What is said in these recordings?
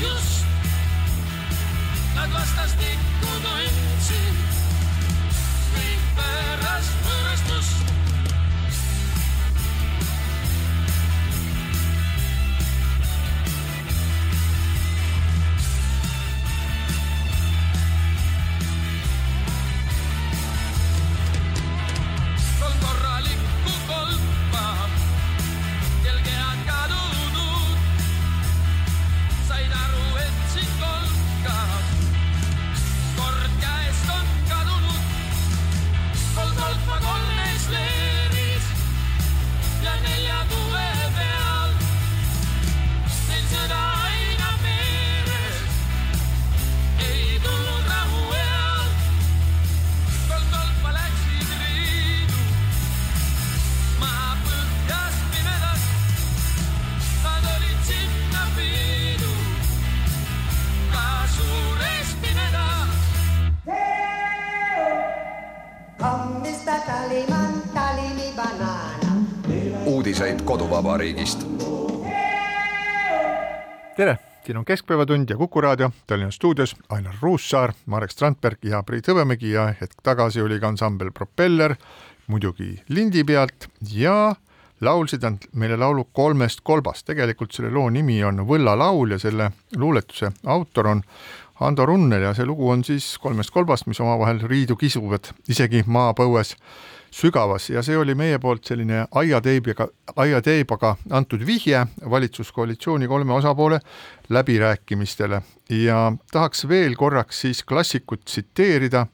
just. Nad vastastikku tundsid kõik pärast võõrastust. Koduvabariigist. tere, siin on Keskpäevatund ja Kuku raadio. Tallinna stuudios Ainar Ruussaar, Marek Strandberg ja Priit Hõbemägi ja hetk tagasi oli ka ansambel Propeller, muidugi lindi pealt ja laulsid nad meile laulu kolmest kolbast, tegelikult selle loo nimi on Võllalaul ja selle luuletuse autor on Ando Runnel ja see lugu on siis kolmest kolbast, mis omavahel riidu kisuvad isegi maapõues sügavas ja see oli meie poolt selline aiateibiga, aiateibaga antud vihje valitsuskoalitsiooni kolme osapoole läbirääkimistele ja tahaks veel korraks siis klassikut tsiteerida.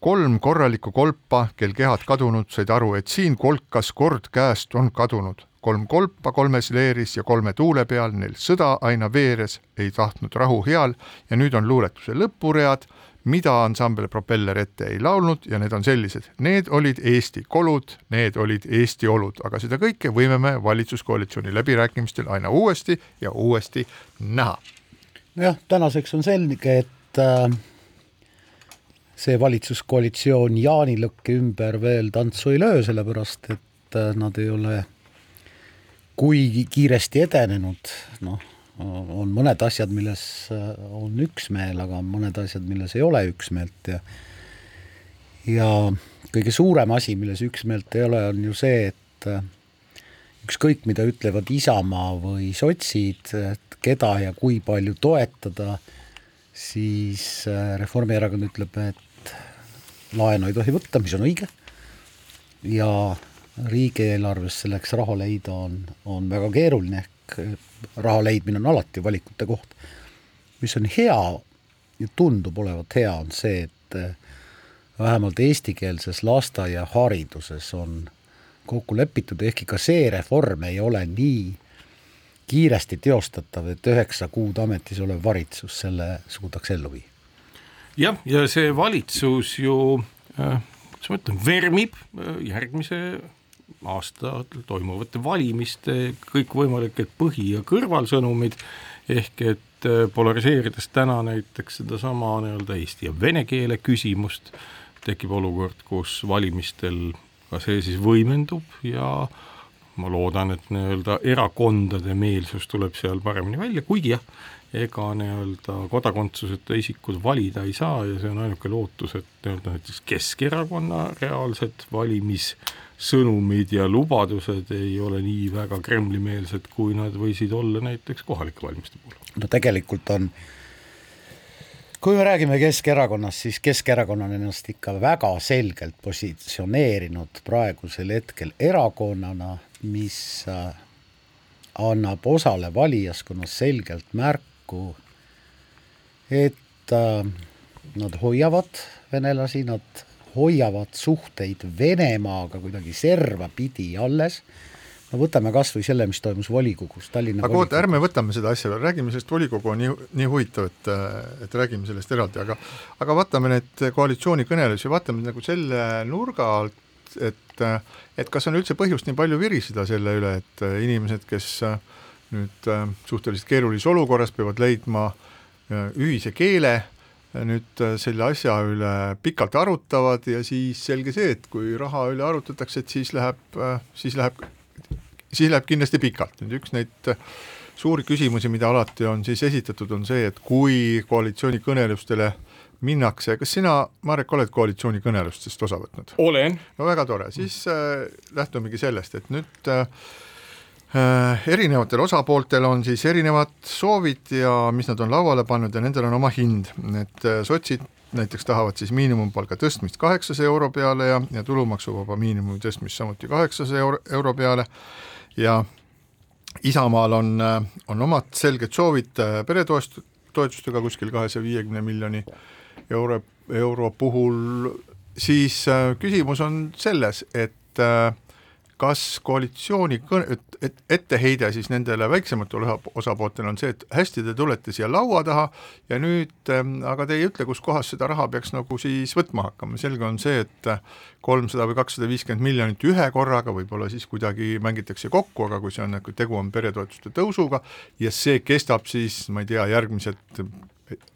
kolm korralikku kolpa, kel kehad kadunud, said aru, et siin kolkas kord käest on kadunud. kolm kolpa kolmes leeris ja kolme tuule peal, neil sõda aina veeres, ei tahtnud rahu heal ja nüüd on luuletuse lõpuread mida ansambel Propeller ette ei laulnud ja need on sellised, need olid Eesti kolud, need olid Eesti olud, aga seda kõike võime me valitsuskoalitsiooni läbirääkimistel aina uuesti ja uuesti näha. jah, tänaseks on selge, et äh, see valitsuskoalitsioon jaanilõkke ümber veel tantsu ei löö, sellepärast et äh, nad ei ole kuigi kiiresti edenenud, noh, on mõned asjad, milles äh, on üksmeel, aga mõned asjad, milles ei ole üksmeelt ja ja kõige suurem asi, milles üksmeelt ei ole, on ju see, et äh, ükskõik, mida ütlevad Isamaa või sotsid, et keda ja kui palju toetada, siis äh, Reformierakond ütleb, et laenu ei tohi võtta, mis on õige, ja riigieelarves selleks raha leida on, on väga keeruline, ehk raha leidmine on alati valikute koht. mis on hea ja tundub olevat hea, on see, et äh, vähemalt eestikeelses lasteaiahariduses on kokku lepitud, ehkki ka see reform ei ole nii kiiresti teostatav, et üheksa kuud ametis olev valitsus selle suudaks ellu viia. jah, ja see valitsus ju äh,, kuidas ma ütlen, vermib äh, järgmise aastal toimuvate valimiste kõikvõimalikud põhi- ja kõrvalsõnumid, ehk et äh, polariseerides täna näiteks sedasama nii-öelda eesti ja vene keele küsimust, tekib olukord, kus valimistel ka see siis võimendub ja ma loodan, et nii-öelda erakondade meelsus tuleb seal paremini välja, kuigi jah, ega nii-öelda kodakondsuseta isikud valida ei saa ja see on ainuke lootus, et nii-öelda näiteks Keskerakonna reaalsed valimissõnumid ja lubadused ei ole nii väga Kremli-meelsed, kui nad võisid olla näiteks kohalike valimiste puhul. no tegelikult on kui me räägime Keskerakonnast, siis Keskerakond on ennast ikka väga selgelt positsioneerinud praegusel hetkel erakonnana, mis äh, annab osale valijaskonnast selgelt märku, et äh, nad hoiavad venelasi, nad hoiavad suhteid Venemaaga kuidagi servapidi alles. No võtame kas või selle, mis toimus volikogus, Tallinna aga oota, ärme võtame seda asja veel, räägime sellest, volikogu on nii, nii huvitav, et et räägime sellest eraldi, aga aga vaatame neid koalitsioonikõnelusi, vaatame nagu selle nurga alt, et et kas on üldse põhjust nii palju viriseda selle üle, et inimesed, kes nüüd suhteliselt keerulises olukorras peavad leidma ühise keele, nüüd selle asja üle pikalt arutavad ja siis selge see, et kui raha üle arutatakse, et siis läheb, siis läheb siis läheb kindlasti pikalt, nüüd üks neid suuri küsimusi, mida alati on siis esitatud, on see, et kui koalitsioonikõnelustele minnakse, kas sina, Marek, oled koalitsioonikõnelustest osa võtnud? olen. no väga tore, siis äh, lähtumegi sellest, et nüüd äh, äh, erinevatel osapooltel on siis erinevad soovid ja mis nad on lauale pannud ja nendel on oma hind, et äh, sotsid näiteks tahavad siis miinimumpalga tõstmist kaheksasaja euro peale ja, ja tulumaksuvaba miinimumi tõstmist samuti kaheksasaja euro, euro peale. Ja Isamaal on, on omad selged soovid äh, peretoest-, toetustega kuskil kahesaja viiekümne miljoni euro, euro puhul, siis äh, küsimus on selles, et äh, kas koalitsiooni kõne, et, et etteheide siis nendele väiksematele osapooltele on see, et hästi, te tulete siia laua taha ja nüüd ähm, aga te ei ütle, kuskohast seda raha peaks nagu siis võtma hakkama, selge on see, et kolmsada või kakssada viiskümmend miljonit ühe korraga, võib-olla siis kuidagi mängitakse kokku, aga kui see on, tegu on peretoetuste tõusuga ja see kestab siis, ma ei tea, järgmised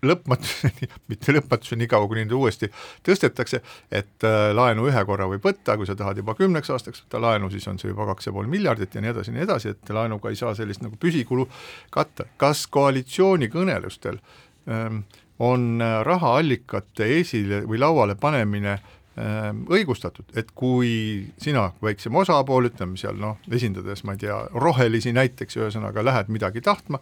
lõpmatuseni, mitte lõpmatuseni, nii kaua, kuni neid uuesti tõstetakse, et äh, laenu ühe korra võib võtta, kui sa tahad juba kümneks aastaks võtta laenu, siis on see juba kaks ja pool miljardit ja nii edasi ja nii edasi, et laenuga ei saa sellist nagu püsikulu katta. kas koalitsioonikõnelustel ähm, on äh, rahaallikate esile või lauale panemine äh, Ehm, õigustatud, et kui sina, väiksem osapool, ütleme seal noh, esindades ma ei tea, rohelisi näiteks, ühesõnaga lähed midagi tahtma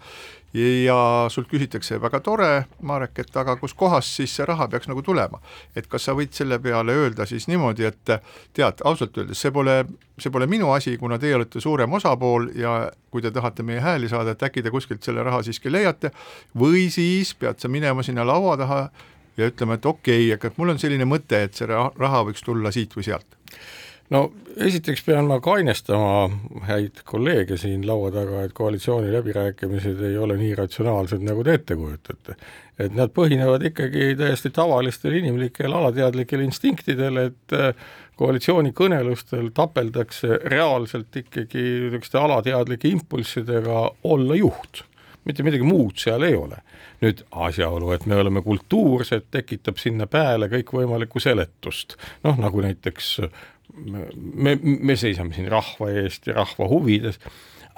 ja sult küsitakse, väga tore, Marek, et aga kuskohast siis see raha peaks nagu tulema. et kas sa võid selle peale öelda siis niimoodi, et tead, ausalt öeldes see pole, see pole minu asi, kuna teie olete suurem osapool ja kui te tahate meie hääli saada, et äkki te kuskilt selle raha siiski leiate, või siis pead sa minema sinna laua taha ja ütlema, et okei okay,, aga mul on selline mõte, et see raha võiks tulla siit või sealt? No esiteks pean ma kainestama häid kolleege siin laua taga, et koalitsiooni läbirääkimised ei ole nii ratsionaalsed, nagu te ette kujutate. et nad põhinevad ikkagi täiesti tavalistel inimlikel alateadlikel instinktidel, et äh, koalitsioonikõnelustel tapeldakse reaalselt ikkagi niisuguste alateadlike impulssidega olla juht mitte midagi muud seal ei ole. nüüd asjaolu, et me oleme kultuursed, tekitab sinna peale kõikvõimalikku seletust, noh nagu näiteks me, me seisame siin rahva eest ja rahva huvides,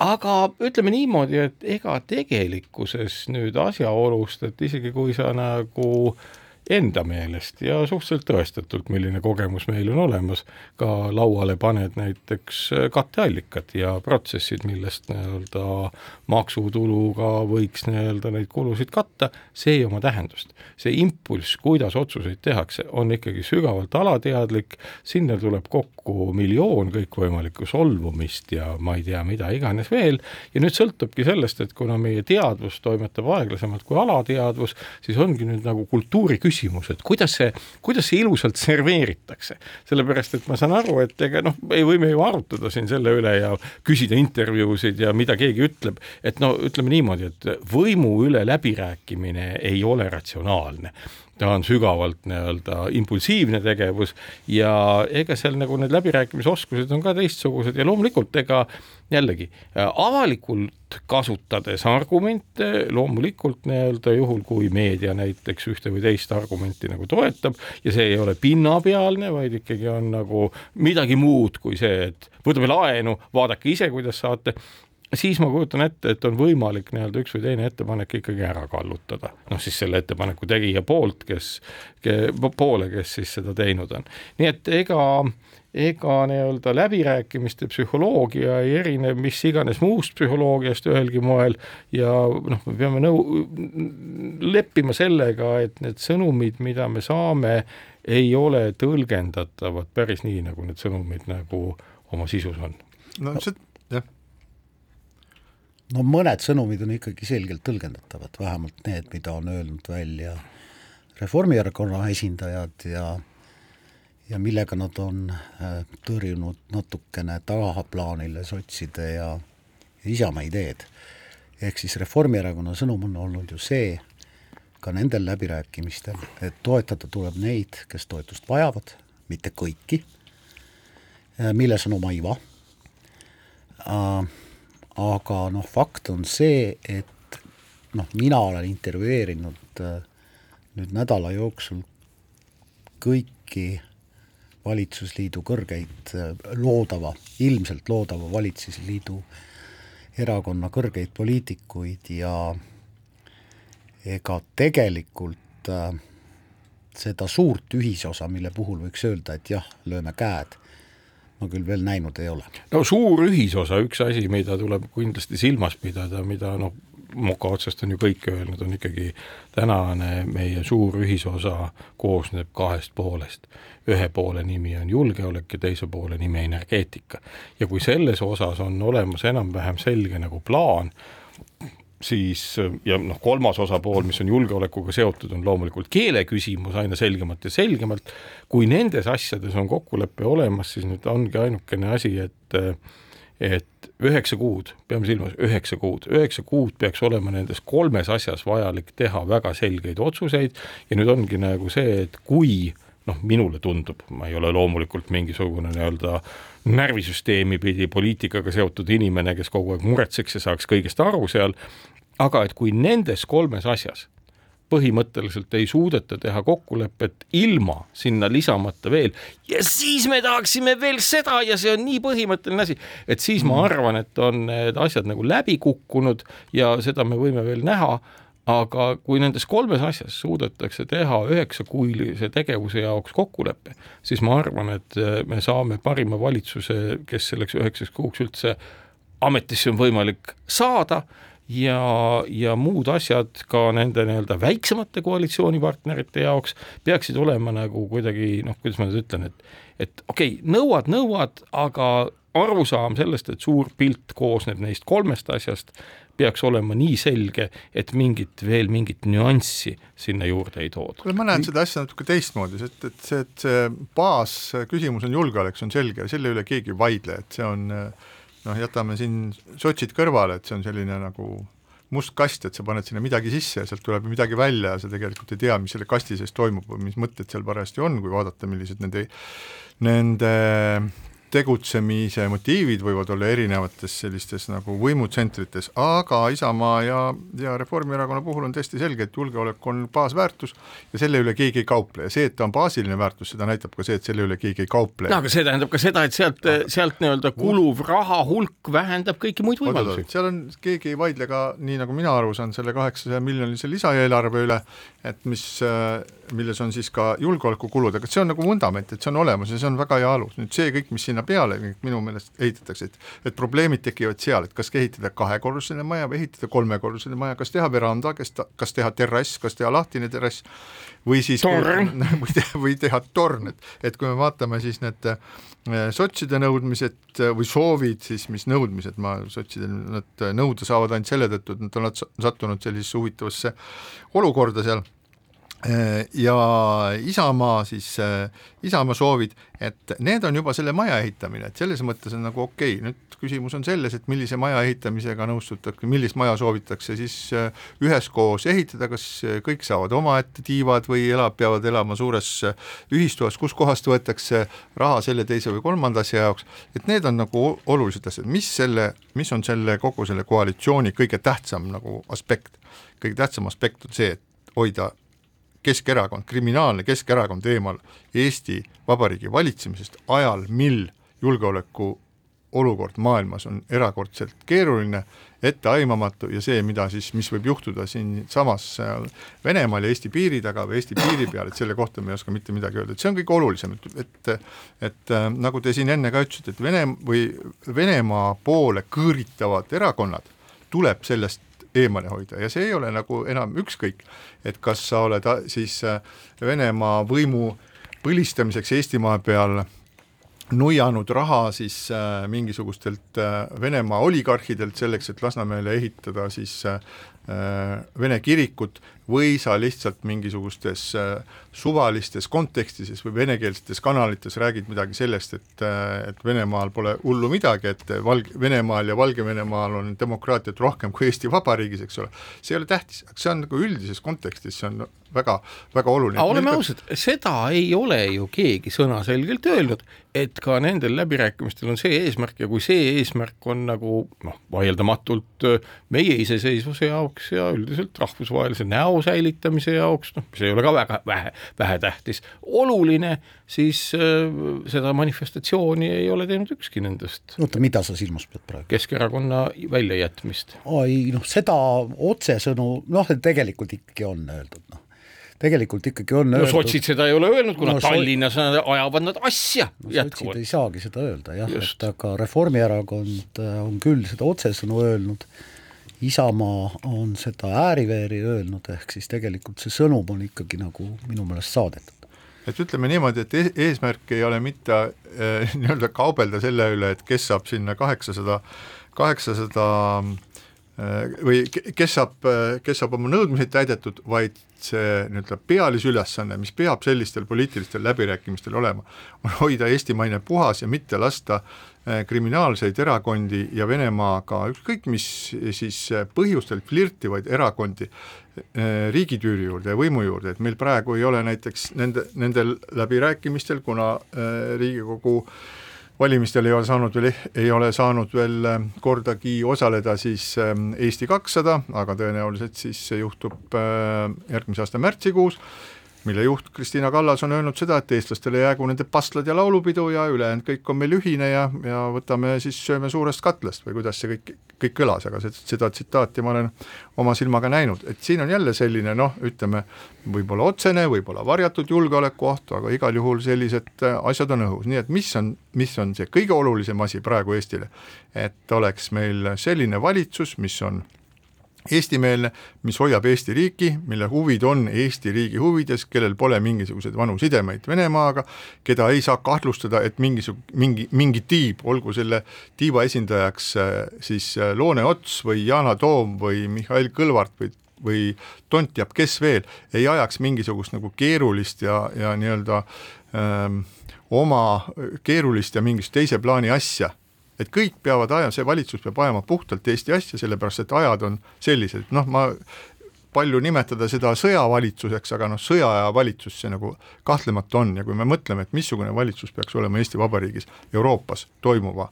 aga ütleme niimoodi, et ega tegelikkuses nüüd asjaolust, et isegi kui sa nagu äh, enda meelest ja suhteliselt tõestatult, milline kogemus meil on olemas, ka lauale paned näiteks katteallikad ja protsessid, millest nii-öelda maksutuluga võiks nii-öelda neid kulusid katta, see ei oma tähendust. see impulss, kuidas otsuseid tehakse, on ikkagi sügavalt alateadlik, sinna tuleb kokku miljoon kõikvõimalikku solvumist ja ma ei tea, mida iganes veel, ja nüüd sõltubki sellest, et kuna meie teadvus toimetab aeglasemalt kui alateadvus, siis ongi nüüd nagu kultuuri küsimus, küsimus, et kuidas see, kuidas see ilusalt serveeritakse. sellepärast, et ma saan aru, et ega noh, me võime ju arutada siin selle üle ja küsida intervjuusid ja mida keegi ütleb, et no ütleme niimoodi, et võimu üle läbirääkimine ei ole ratsionaalne ta on sügavalt nii-öelda impulsiivne tegevus ja ega seal nagu need läbirääkimisoskused on ka teistsugused ja loomulikult ega jällegi avalikult kasutades argumente, loomulikult nii-öelda juhul, kui meedia näiteks ühte või teist argumenti nagu toetab ja see ei ole pinnapealne, vaid ikkagi on nagu midagi muud kui see, et võtame laenu, vaadake ise, kuidas saate, siis ma kujutan ette, et on võimalik nii-öelda üks või teine ettepanek ikkagi ära kallutada. noh, siis selle ettepaneku tegija poolt, kes ke,, poole, kes siis seda teinud on. nii et ega ega nii-öelda läbirääkimiste psühholoogia ei erine mis iganes muust psühholoogiast ühelgi moel ja noh, me peame nõu-, leppima sellega, et need sõnumid, mida me saame, ei ole tõlgendatavad päris nii, nagu need sõnumid nagu oma sisus on. no see, no mõned sõnumid on ikkagi selgelt tõlgendatavad, vähemalt need, mida on öelnud välja Reformierakonna esindajad ja ja millega nad on äh, tõrjunud natukene tahaplaanile sotside ja, ja Isamaa ideed. ehk siis Reformierakonna sõnum on olnud ju see, ka nendel läbirääkimistel, et toetada tuleb neid, kes toetust vajavad, mitte kõiki, milles on oma iva äh,, aga noh, fakt on see, et noh, mina olen intervjueerinud äh, nüüd nädala jooksul kõiki valitsusliidu kõrgeid äh, loodava, ilmselt loodava valitsusliidu erakonna kõrgeid poliitikuid ja ega tegelikult äh, seda suurt ühisosa, mille puhul võiks öelda, et jah, lööme käed, ma küll veel näinud ei ole. no suur ühisosa, üks asi, mida tuleb kindlasti silmas pidada, mida noh, moka otsast on ju kõik öelnud, on ikkagi tänane meie suur ühisosa koosneb kahest poolest. ühe poole nimi on julgeolek ja teise poole nimi energeetika. ja kui selles osas on olemas enam-vähem selge nagu plaan, siis ja noh, kolmas osapool, mis on julgeolekuga seotud, on loomulikult keele küsimus aina selgemalt ja selgemalt. kui nendes asjades on kokkulepe olemas, siis nüüd ongi ainukene asi, et et üheksa kuud, peame silmas üheksa kuud, üheksa kuud peaks olema nendes kolmes asjas vajalik teha väga selgeid otsuseid ja nüüd ongi nagu see, et kui noh, minule tundub, ma ei ole loomulikult mingisugune nii-öelda närvisüsteemi pidi poliitikaga seotud inimene, kes kogu aeg muretseks ja saaks kõigest aru seal, aga et kui nendes kolmes asjas põhimõtteliselt ei suudeta teha kokkulepet ilma sinna lisamata veel ja siis me tahaksime veel seda ja see on nii põhimõtteline asi, et siis ma arvan, et on need asjad nagu läbi kukkunud ja seda me võime veel näha, aga kui nendes kolmes asjas suudetakse teha üheksakuulise tegevuse jaoks kokkulepe, siis ma arvan, et me saame parima valitsuse, kes selleks üheksaks kuuks üldse ametisse on võimalik saada ja, ja muud asjad ka nende nii-öelda väiksemate koalitsioonipartnerite jaoks peaksid olema nagu kuidagi noh, kuidas ma nüüd ütlen, et et okei okay,, nõuad, nõuad, aga arusaam sellest, et suur pilt koosneb neist kolmest asjast, peaks olema nii selge, et mingit veel mingit nüanssi sinna juurde ei tooda. kuule, ma näen seda asja natuke teistmoodi, sest et see, et see baasküsimus on julgeolek, see on selge selle üle keegi ei vaidle, et see on äh, noh, jätame siin sotsid kõrvale, et see on selline nagu must kast, et sa paned sinna midagi sisse ja sealt tuleb midagi välja ja sa tegelikult ei tea, mis selle kasti sees toimub või mis mõtted seal parajasti on, kui vaadata, millised nende, nende tegutsemise motiivid võivad olla erinevates sellistes nagu võimutsentrites, aga Isamaa ja, ja Reformierakonna puhul on tõesti selge, et julgeolek on baasväärtus ja selle üle keegi ei kauple ja see, et ta on baasiline väärtus, seda näitab ka see, et selle üle keegi ei kauple. no aga see tähendab ka seda, et sealt, sealt nii-öelda kuluv raha hulk vähendab kõiki muid võimalusi. seal on, keegi ei vaidle ka, nii nagu mina aru saan, selle kaheksasaja miljonilise lisaeelarve üle, et mis, milles on siis ka julgeolekukulud, aga see on nagu vundament, et see on olemas ja see on väga hea alus, nüüd see kõik, mis sinna peale minu meelest ehitatakse, et et probleemid tekivad seal, et kas ehitada kahekorruseline maja või ehitada kolmekorruseline maja, kas teha veranda, kas ta, kas teha terrass, kas teha lahtine terrass või siis torn. või teha, või teha torn, et, et kui me vaatame siis need äh, sotside nõudmised äh, või soovid, siis mis nõudmised, ma sotsidel nad nõuda saavad ainult selle tõttu, et nad on sattunud sellisesse huvitavasse olukorda seal ja Isamaa siis, äh, Isamaa soovid, et need on juba selle maja ehitamine, et selles mõttes on nagu okei. Okay., nüüd küsimus on selles, et millise maja ehitamisega nõustutakse, millist maja soovitakse siis äh, üheskoos ehitada, kas kõik saavad omaette tiivad või elab, peavad elama suures ühistoas, kuskohast võetakse raha selle, teise või kolmanda asja jaoks, et need on nagu olulised asjad, mis selle, mis on selle kogu selle koalitsiooni kõige tähtsam nagu aspekt, kõige tähtsam aspekt on see, et hoida Keskerakond, kriminaalne Keskerakond eemal Eesti Vabariigi valitsemisest ajal, mil julgeoleku olukord maailmas on erakordselt keeruline, etteaimamatu ja see, mida siis, mis võib juhtuda siinsamas Venemaal ja Eesti piiri taga või Eesti piiri peal, et selle kohta me ei oska mitte midagi öelda, et see on kõige olulisem, et, et et äh, nagu te siin enne ka ütlesite, et Vene või Venemaa poole kõõritavad erakonnad tuleb sellest eemale hoida. Ja see ei ole nagu enam ükskõik, et kas sa oled siis äh, Venemaa võimu põlistamiseks Eestimaa peal nuianud raha siis äh, mingisugustelt äh, Venemaa oligarhidelt selleks, et Lasnamäele ehitada siis äh, Vene kirikut või sa lihtsalt mingisugustes äh, suvalistes kontekstides või venekeelsetes kanalites räägid midagi sellest, et, äh, et Venemaal pole hullu midagi, et Valg-, Venemaal ja Valgevenemaal on demokraatiat rohkem kui Eesti Vabariigis, eks ole, see ei ole tähtis, see on nagu üldises kontekstis, see on väga, väga oluline. aga oleme ausad, seda ei ole ju keegi sõnaselgelt öelnud, et ka nendel läbirääkimistel on see eesmärk ja kui see eesmärk on nagu noh, vaieldamatult äh, meie iseseisvuse jaoks ja üldiselt rahvusvahelise näo säilitamise jaoks, noh, mis ei ole ka väga vähe, vähetähtis, oluline, siis äh, seda manifestatsiooni ei ole teinud ükski nendest. oota, mida sa silmas pead praegu? Keskerakonna väljajätmist. ei noh, seda otsesõnu, noh, tegelikult ikkagi on öeldud, noh tegelikult ikkagi on no öeldud. sotsid seda ei ole öelnud, kuna No Tallinnas nad ajavad nad asja no, jätkuvalt ei saagi seda öelda jah, et aga Reformierakond äh, on küll seda otsesõnu öelnud, Isamaa on seda ääri-veeri öelnud, ehk siis tegelikult see sõnum on ikkagi nagu minu meelest saadetud. et ütleme niimoodi, et eesmärk ei ole mitte äh, nii-öelda kaubelda selle üle, et kes saab sinna kaheksasada, kaheksasada äh, või ke- kes saab, kes saab oma nõudmised täidetud, vaid see nii-öelda pealisülesanne, mis peab sellistel poliitilistel läbirääkimistel olema, on hoida Eesti maine puhas ja mitte lasta kriminaalseid erakondi ja Venemaaga ükskõik mis siis äh, põhjustel flirtivaid erakondi äh, riigitüüri juurde ja võimu juurde, et meil praegu ei ole näiteks nende, nendel läbirääkimistel, kuna äh, Riigikogu valimistel ei ole saanud veel, ei ole saanud veel äh, kordagi osaleda siis ähm, Eesti kakssada, aga tõenäoliselt siis see juhtub äh, järgmise aasta märtsikuus, mille juht Kristina Kallas on öelnud seda, et eestlastele jäägu nende pastlad ja laulupidu ja ülejäänud kõik on meil ühine ja, ja võtame siis, sööme suurest katlast või kuidas see kõik, kõik kõlas, aga seda, seda tsitaati ma olen oma silmaga näinud, et siin on jälle selline noh, ütleme võib-olla otsene, võib-olla varjatud julgeolekuoht, aga igal juhul sellised äh, asjad on õhus, nii et mis on, mis on see kõige olulisem asi praegu Eestile, et oleks meil selline valitsus, mis on eestimeelne, mis hoiab Eesti riiki, mille huvid on Eesti riigi huvides, kellel pole mingisuguseid vanu sidemeid Venemaaga, keda ei saa kahtlustada, et mingisugune, mingi, mingi tiib, olgu selle tiiva esindajaks äh, siis äh, Loone Ots või Yana Toom või Mihhail Kõlvart või või tont teab kes veel, ei ajaks mingisugust nagu keerulist ja, ja nii-öelda ähm, oma keerulist ja mingit teise plaani asja et kõik peavad ajama, see valitsus peab ajama puhtalt Eesti asja, sellepärast et ajad on sellised, noh, ma palju nimetada seda sõjavalitsuseks, aga noh, sõjaaja valitsus see nagu kahtlemata on. Ja kui me mõtleme, et missugune valitsus peaks olema Eesti Vabariigis Euroopas toimuva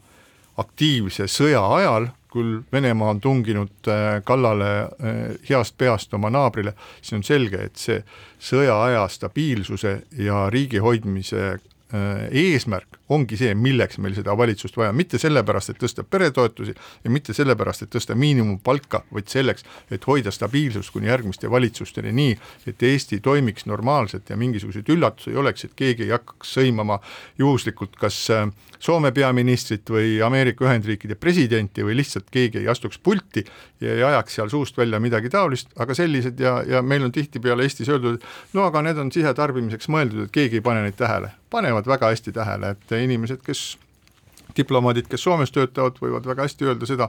aktiivse sõja ajal, küll Venemaa on tunginud äh, kallale äh, heast peast oma naabrile, siis on selge, et see sõjaaja stabiilsuse ja riigi hoidmise äh, eesmärk ongi see, milleks meil seda valitsust vaja, mitte sellepärast, et tõsta peretoetusi ja mitte sellepärast, et tõsta miinimumpalka, vaid selleks, et hoida stabiilsust kuni järgmiste valitsusteni nii, et Eesti toimiks normaalselt ja mingisuguseid üllatusi ei oleks, et keegi ei hakkaks sõimama juhuslikult kas äh, Soome peaministrit või Ameerika Ühendriikide presidenti või lihtsalt keegi ei astuks pulti ja ei ajaks seal suust välja midagi taolist, aga sellised ja, ja meil on tihtipeale Eestis öeldud, no aga need on sisetarbimiseks mõeldud, et keegi ei pane neid tähele. panevad väga hästi tähele, et inimesed, kes diplomaadid, kes Soomes töötavad, võivad väga hästi öelda seda,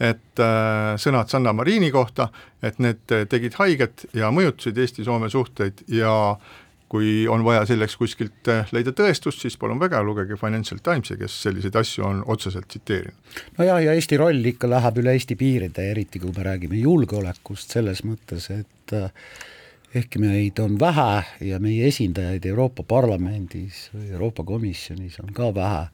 et äh, sõnad Sanna Marini kohta, et need tegid haiget ja mõjutasid Eesti-Soome suhteid ja kui on vaja selleks kuskilt äh, leida tõestust, siis palun väga, lugege Financial Timesi, kes selliseid asju on otseselt tsiteerinud. no ja, ja Eesti roll ikka läheb üle Eesti piiride, eriti kui me räägime julgeolekust selles mõttes, et äh, ehkki meid on vähe ja meie esindajaid Euroopa Parlamendis või Euroopa Komisjonis on ka vähe,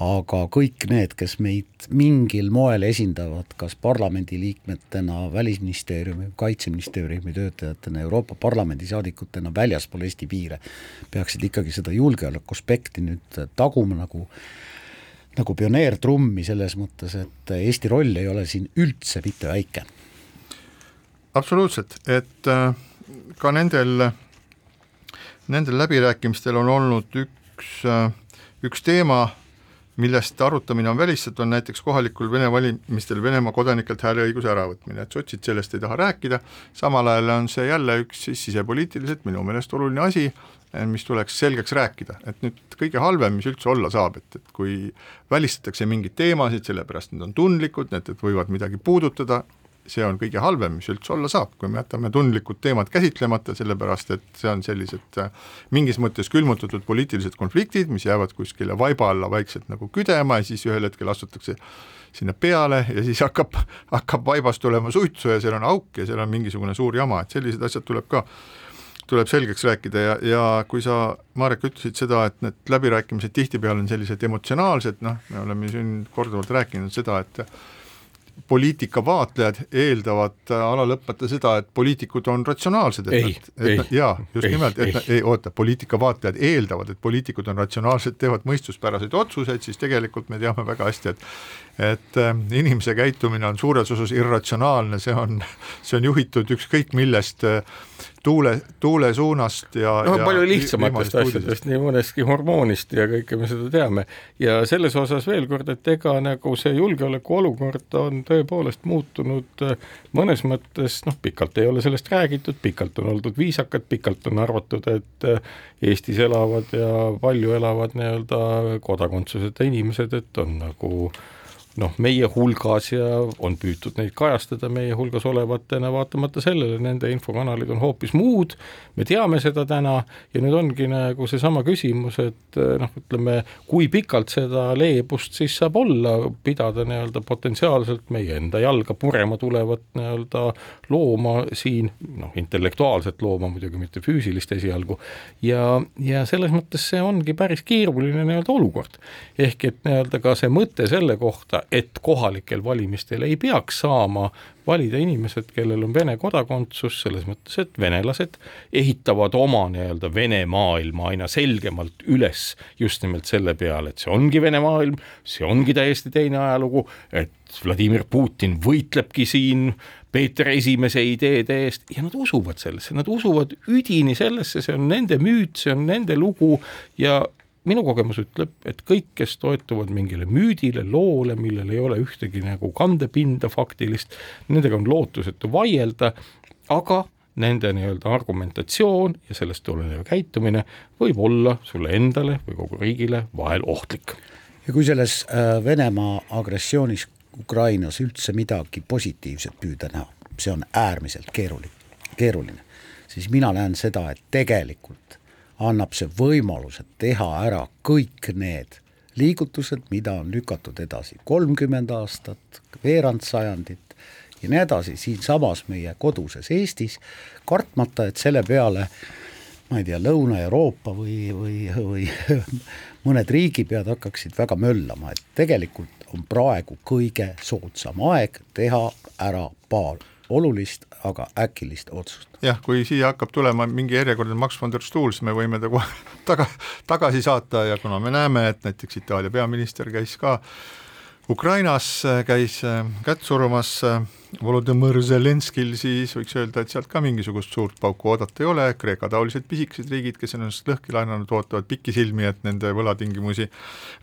aga kõik need, kes meid mingil moel esindavad, kas parlamendiliikmetena, Välisministeeriumi, Kaitseministeeriumi töötajatena, Euroopa Parlamendi saadikutena väljaspool Eesti piire, peaksid ikkagi seda julgeoleku aspekti nüüd taguma nagu nagu pioneertrummi selles mõttes, et Eesti roll ei ole siin üldse mitte väike. absoluutselt, et äh, ka nendel, nendel läbirääkimistel on olnud üks, üks teema, millest arutamine on välistatud, on näiteks kohalikul Vene valimistel Venemaa kodanikelt hääleõiguse äravõtmine, et sotsid sellest ei taha rääkida, samal ajal on see jälle üks siis sisepoliitiliselt minu meelest oluline asi, mis tuleks selgeks rääkida, et nüüd kõige halvem, mis üldse olla saab, et, et kui välistatakse mingeid teemasid, sellepärast need on tundlikud, need võivad midagi puudutada, see on kõige halvem, mis üldse olla saab, kui me jätame tundlikud teemad käsitlemata, sellepärast et see on sellised äh, mingis mõttes külmutatud poliitilised konfliktid, mis jäävad kuskile vaiba alla vaikselt nagu küdema ja siis ühel hetkel astutakse sinna peale ja siis hakkab, hakkab vaibast tulema suitsu ja seal on auk ja seal on mingisugune suur jama, et sellised asjad tuleb ka tuleb selgeks rääkida ja, ja kui sa, Marek, ütlesid seda, et need läbirääkimised tihtipeale on sellised emotsionaalsed, noh, me oleme siin korduvalt rääkinud seda, et poliitika vaatlejad eeldavad äh, ala lõpmata seda, et poliitikud on ratsionaalsed, et ei, nad, et nad, jaa, just ei, nimelt, et ei. nad, ei oota, poliitika vaatlejad eeldavad, et poliitikud on ratsionaalsed, teevad mõistuspäraseid otsuseid, siis tegelikult me teame väga hästi, et et äh, inimese käitumine on suures osas irratsionaalne, see on, see on juhitud ükskõik millest äh, tuule, tuule suunast ja no ja palju lihtsamatest asjadest, nii mõnestki hormoonist ja kõike me seda teame. ja selles osas veel kord, et ega nagu see julgeolekuolukord on tõepoolest muutunud äh, mõnes mõttes, noh, pikalt ei ole sellest räägitud, pikalt on oldud viisakad, pikalt on arvatud, et äh, Eestis elavad ja palju elavad nii-öelda kodakondsuseta inimesed, et on nagu noh, meie hulgas ja on püütud neid kajastada meie hulgas olevatena, vaatamata sellele nende infokanalid on hoopis muud, me teame seda täna ja nüüd ongi nagu seesama küsimus, et noh, ütleme, kui pikalt seda leebust siis saab olla, pidada nii-öelda potentsiaalselt meie enda jalga purema tulevat nii-öelda looma siin, noh, intellektuaalset looma muidugi, mitte füüsilist esialgu, ja, ja selles mõttes see ongi päris keeruline nii-öelda olukord. ehk et nii-öelda ka see mõte selle kohta, et kohalikel valimistel ei peaks saama valida inimesed, kellel on Vene kodakondsus, selles mõttes, et venelased ehitavad oma nii-öelda Vene maailma aina selgemalt üles just nimelt selle peale, et see ongi Vene maailm, see ongi täiesti teine ajalugu, et Vladimir Putin võitlebki siin Peeter Esimese ideede eest ja nad usuvad sellesse, nad usuvad üdini sellesse, see on nende müüt, see on nende lugu ja minu kogemus ütleb, et kõik, kes toetuvad mingile müüdile, loole, millel ei ole ühtegi nagu kandepinda faktilist, nendega on lootusetu vaielda, aga nende nii-öelda argumentatsioon ja sellest tulenev käitumine võib olla sulle endale või kogu riigile vahel ohtlik. ja kui selles äh, Venemaa agressioonis Ukrainas üldse midagi positiivset püüda näha, see on äärmiselt keeruline, keeruline, siis mina näen seda, et tegelikult annab see võimaluse teha ära kõik need liigutused, mida on lükatud edasi kolmkümmend aastat, veerand sajandit ja nii edasi, siinsamas meie koduses Eestis, kartmata, et selle peale ma ei tea, Lõuna-Euroopa või, või, või mõned riigipead hakkaksid väga möllama, et tegelikult on praegu kõige soodsam aeg teha ära paar olulist, aga äkilist otsust. jah, kui siia hakkab tulema mingi järjekordne Max von der Stuhl, siis me võime ta kohe taga, tagasi saata ja kuna me näeme, et näiteks Itaalia peaminister käis ka Ukrainas, käis äh, kätt surumas äh, Volodõmõr Zelenskil, siis võiks öelda, et sealt ka mingisugust suurt pauku oodata ei ole, Kreeka-taolised pisikesed riigid, kes on ennast lõhki laenanud, ootavad pikisilmi, et nende võlatingimusi,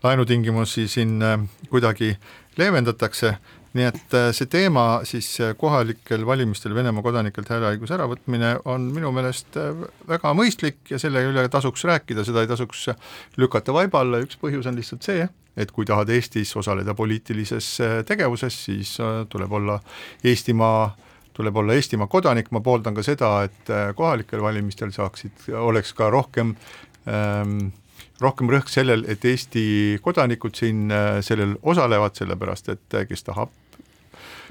laenutingimusi siin äh, kuidagi leevendatakse nii et äh, see teema siis äh, kohalikel valimistel Venemaa kodanikelt hääleõiguse äravõtmine on minu meelest äh, väga mõistlik ja selle üle tasuks rääkida, seda ei tasuks lükata vaiba alla, üks põhjus on lihtsalt see, et kui tahad Eestis osaleda poliitilises tegevuses, siis tuleb olla Eestimaa tuleb olla Eestimaa kodanik, ma pooldan ka seda, et kohalikel valimistel saaksid, oleks ka rohkem ähm, rohkem rõhk sellel, et Eesti kodanikud siin sellel osalevad, sellepärast et kes tahab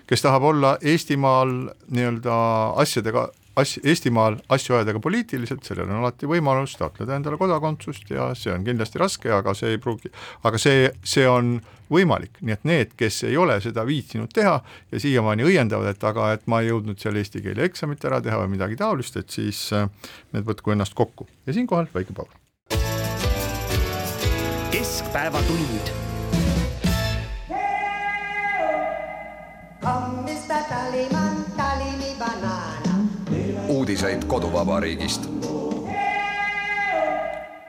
kes tahab olla Eestimaal nii-öelda asjadega, asj-, Eestimaal asju ajada ka poliitiliselt, sellel on alati võimalus taotleda endale kodakondsust ja see on kindlasti raske, aga see ei pruugi, aga see, see on võimalik, nii et need, kes ei ole seda viitsinud teha ja siiamaani õiendavad, et aga et ma ei jõudnud seal eesti keele eksamit ära teha või midagi taolist, et siis äh, need võtku ennast kokku. Ja siinkohal väike paus. keskpäevatund uudiseid koduvabariigist.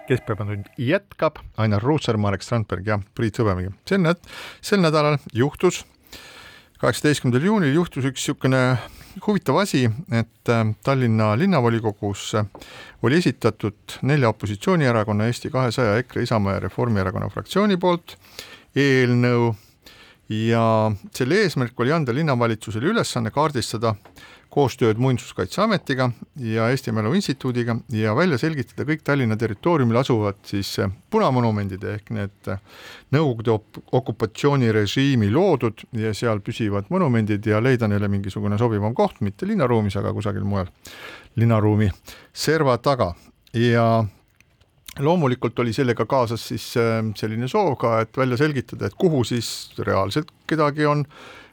keskpäevatund jätkab, Ainar Ruussaar, Marek Strandberg ja Priit Hõbemägi. sel näd-, sel nädalal juhtus, kaheksateistkümnendal juunil juhtus üks niisugune huvitav asi, et äh, Tallinna linnavolikogus oli esitatud nelja opositsioonierakonna Eesti kahesaja, EKRE, Isamaa ja Reformierakonna fraktsiooni poolt eelnõu ja selle eesmärk oli anda linnavalitsusele ülesanne kaardistada koostööd Muinsuskaitseametiga ja Eesti Mälu Instituudiga ja välja selgitada kõik Tallinna territooriumil asuvad siis punamonumendid ehk need Nõukogude okupatsioonirežiimi loodud ja seal püsivad monumendid ja leida neile mingisugune sobivam koht, mitte linnaruumis, aga kusagil mujal linnaruumi serva taga. Ja loomulikult oli sellega kaasas siis selline soov ka, et välja selgitada, et kuhu siis reaalselt kedagi on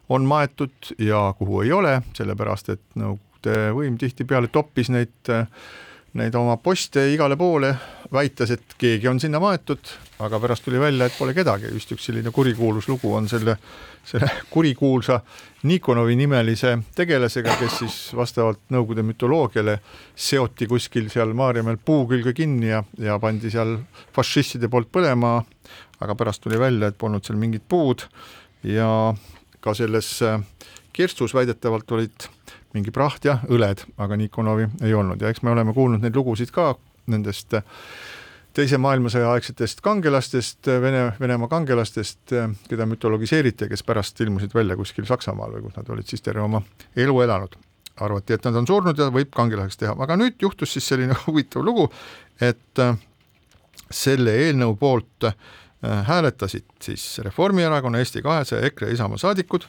on maetud ja kuhu ei ole, sellepärast et Nõukogude võim tihtipeale toppis neid, neid oma poste igale poole, väites, et keegi on sinna maetud, aga pärast tuli välja, et pole kedagi, just üks selline kurikuulus lugu on selle, selle kurikuulsa Nikonovi nimelise tegelasega, kes siis vastavalt Nõukogude mütoloogiale seoti kuskil seal Maarjamäel puu külge kinni ja, ja pandi seal fašistide poolt põlema, aga pärast tuli välja, et polnud seal mingit puud. Ja ka selles äh, kirstus väidetavalt olid mingi praht ja õled, aga Nikonovi ei olnud. Ja eks me oleme kuulnud neid lugusid ka nendest äh, teise maailmasõja aegsetest kangelastest, äh, Vene, Venemaa kangelastest, keda mütologiseeriti ja kes pärast ilmusid välja kuskil Saksamaal või kus nad olid siis terve oma elu elanud. arvati, et nad on surnud ja võib kangelaseks teha, aga nüüd juhtus siis selline huvitav lugu, et selle eelnõu poolt äh, Äh, hääletasid siis Reformierakonna, Eesti kahesaja, EKRE Isamaa saadikud,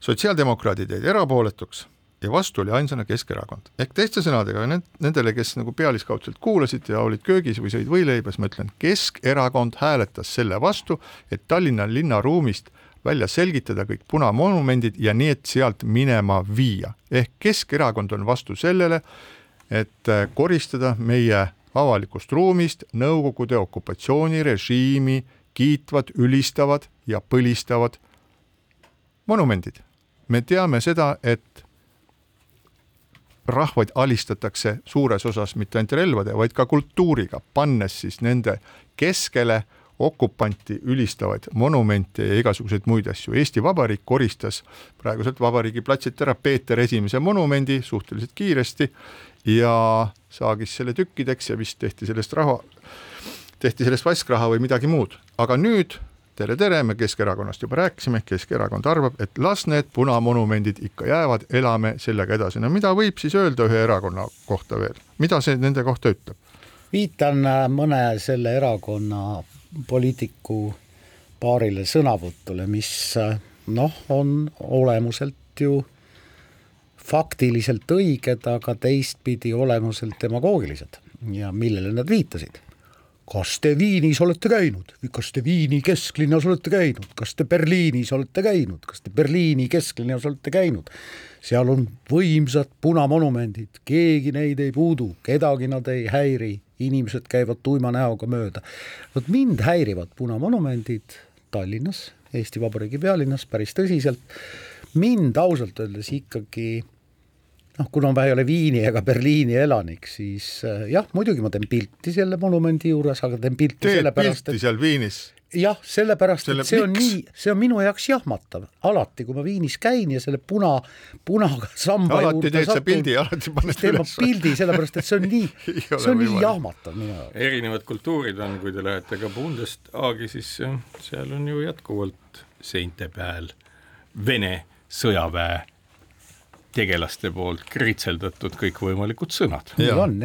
sotsiaaldemokraadid jäid erapooletuks ja vastu oli ainsana Keskerakond. ehk teiste sõnadega, nendele, kes nagu pealiskaudselt kuulasid ja olid köögis või sõid võileibas, ma ütlen, Keskerakond hääletas selle vastu, et Tallinna linnaruumist välja selgitada kõik punamonumendid ja need sealt minema viia. ehk Keskerakond on vastu sellele, et koristada meie avalikust ruumist Nõukogude okupatsioonirežiimi kiitvad, ülistavad ja põlistavad monumendid. me teame seda, et rahvaid alistatakse suures osas mitte ainult relvade, vaid ka kultuuriga, pannes siis nende keskele okupanti ülistavaid monumente ja igasuguseid muid asju. Eesti Vabariik koristas praeguselt Vabariigi platsilt ära Peeter Esimese monumendi suhteliselt kiiresti ja saagis selle tükkideks ja vist tehti sellest raha, tehti sellest vaskraha või midagi muud, aga nüüd tere-tere, me Keskerakonnast juba rääkisime, Keskerakond arvab, et las need punamonumendid ikka jäävad, elame sellega edasi. no mida võib siis öelda ühe erakonna kohta veel, mida see nende kohta ütleb? viitan äh, mõne selle erakonna poliitiku paarile sõnavõtule, mis äh, noh, on olemuselt ju faktiliselt õiged, aga teistpidi olemuselt demagoogilised ja millele nad viitasid. Kas te Viinis olete käinud, kas te Viini kesklinnas olete käinud, kas te Berliinis olete käinud, kas te Berliini kesklinnas olete käinud? seal on võimsad punamonumendid, keegi neid ei puudu, kedagi nad ei häiri, inimesed käivad tuima näoga mööda. vot mind häirivad punamonumendid Tallinnas, Eesti Vabariigi pealinnas päris tõsiselt, mind ausalt öeldes ikkagi noh, kuna ma ei ole Viini ega Berliini elanik, siis äh, jah, muidugi ma teen pilti selle monumendi juures, aga teen pilti teed sellepärast, pilti et seal Viinis? jah, sellepärast Selle- et see on miks? nii, see on minu jaoks jahmatav, alati kui ma Viinis käin ja selle puna, punaga samba alati juurde teed sa pildi, alati paned siis teen ma üles. pildi, sellepärast et see on nii see on nii jahmatav minu jaoks. erinevad kultuurid on, kui te lähete ka Bundestagi, siis seal on ju jätkuvalt seinte peal Vene sõjaväe tegelaste poolt kritseldatud kõikvõimalikud sõnad.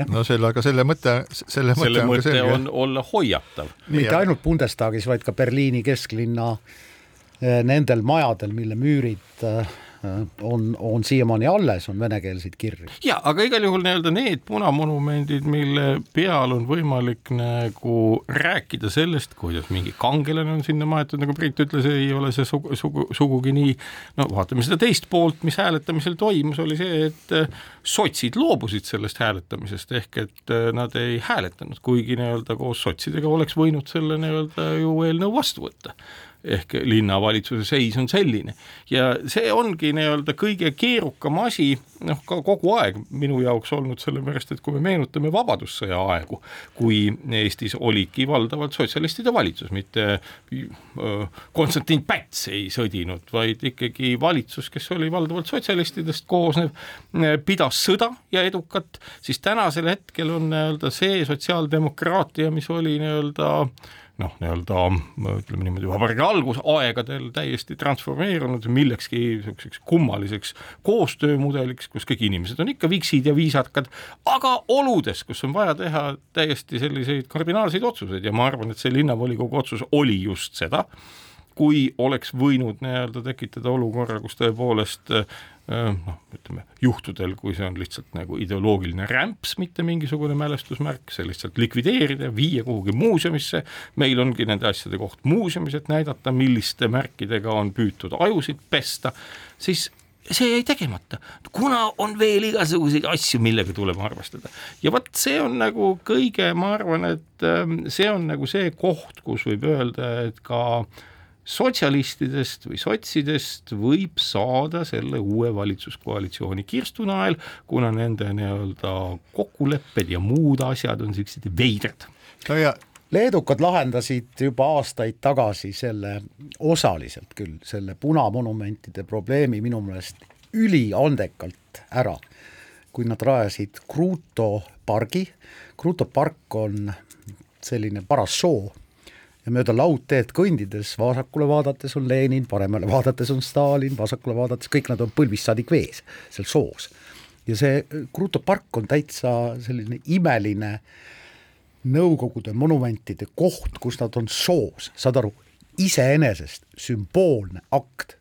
No selle, aga selle mõte, selle mõte selle on mõte selge. on olla hoiatav. mitte ainult Bundestagis, vaid ka Berliini kesklinna eh, nendel majadel, mille müürid eh, on, on siiamaani alles, on venekeelseid kirju. ja aga igal juhul nii-öelda need punamonumendid, mille peal on võimalik nagu rääkida sellest, kuidas mingi kangelane on sinna maetud, nagu Priit ütles, ei ole see sugu, sugu, sugugi nii, no vaatame seda teist poolt, mis hääletamisel toimus, oli see, et äh, sotsid loobusid sellest hääletamisest, ehk et äh, nad ei hääletanud, kuigi nii-öelda koos sotsidega oleks võinud selle nii-öelda ju eelnõu vastu võtta ehk linnavalitsuse seis on selline. ja see ongi nii-öelda kõige keerukam asi, noh ka kogu aeg minu jaoks olnud, sellepärast et kui me meenutame Vabadussõja aegu, kui Eestis oligi valdavalt sotsialistide valitsus, mitte Konstantin Päts ei sõdinud, vaid ikkagi valitsus, kes oli valdavalt sotsialistidest koosnev, pidas sõda ja edukat, siis tänasel hetkel on nii-öelda see sotsiaaldemokraatia, mis oli nii-öelda noh, nii-öelda ütleme niimoodi, vabariigi algusaegadel täiesti transformeerunud millekski niisuguseks kummaliseks koostöömudeliks, kus kõik inimesed on ikka viksid ja viisakad, aga oludes, kus on vaja teha täiesti selliseid kardinaalseid otsuseid. Ja ma arvan, et see linnavolikogu otsus oli just seda, kui oleks võinud nii-öelda tekitada olukorra, kus tõepoolest noh, ütleme juhtudel, kui see on lihtsalt nagu ideoloogiline rämps, mitte mingisugune mälestusmärk, see lihtsalt likvideerida, viia kuhugi muuseumisse, meil ongi nende asjade koht muuseumis, et näidata, milliste märkidega on püütud ajusid pesta, siis see jäi tegemata, kuna on veel igasuguseid asju, millega tuleb arvestada. ja vot see on nagu kõige, ma arvan, et see on nagu see koht, kus võib öelda, et ka äh, sotsialistidest või sotsidest võib saada selle uue valitsuskoalitsiooni kirstunael, kuna nende nii-öelda kokkulepped ja muud asjad on niisugused veidrad. no ja leedukad lahendasid juba aastaid tagasi selle, osaliselt küll, selle punamonumentide probleemi minu meelest üliandekalt ära, kui nad rajasid Kruuto pargi, Kruuto park on selline paras soo ja mööda laudteed kõndides vasakule vaadates on Lenin, paremale vaadates on Stalin, vasakule vaadates kõik nad on põlvist saadik vees seal soos. ja see Kruto park on täitsa selline imeline Nõukogude monumentide koht, kus nad on soos, saad aru, iseenesest sümboolne akt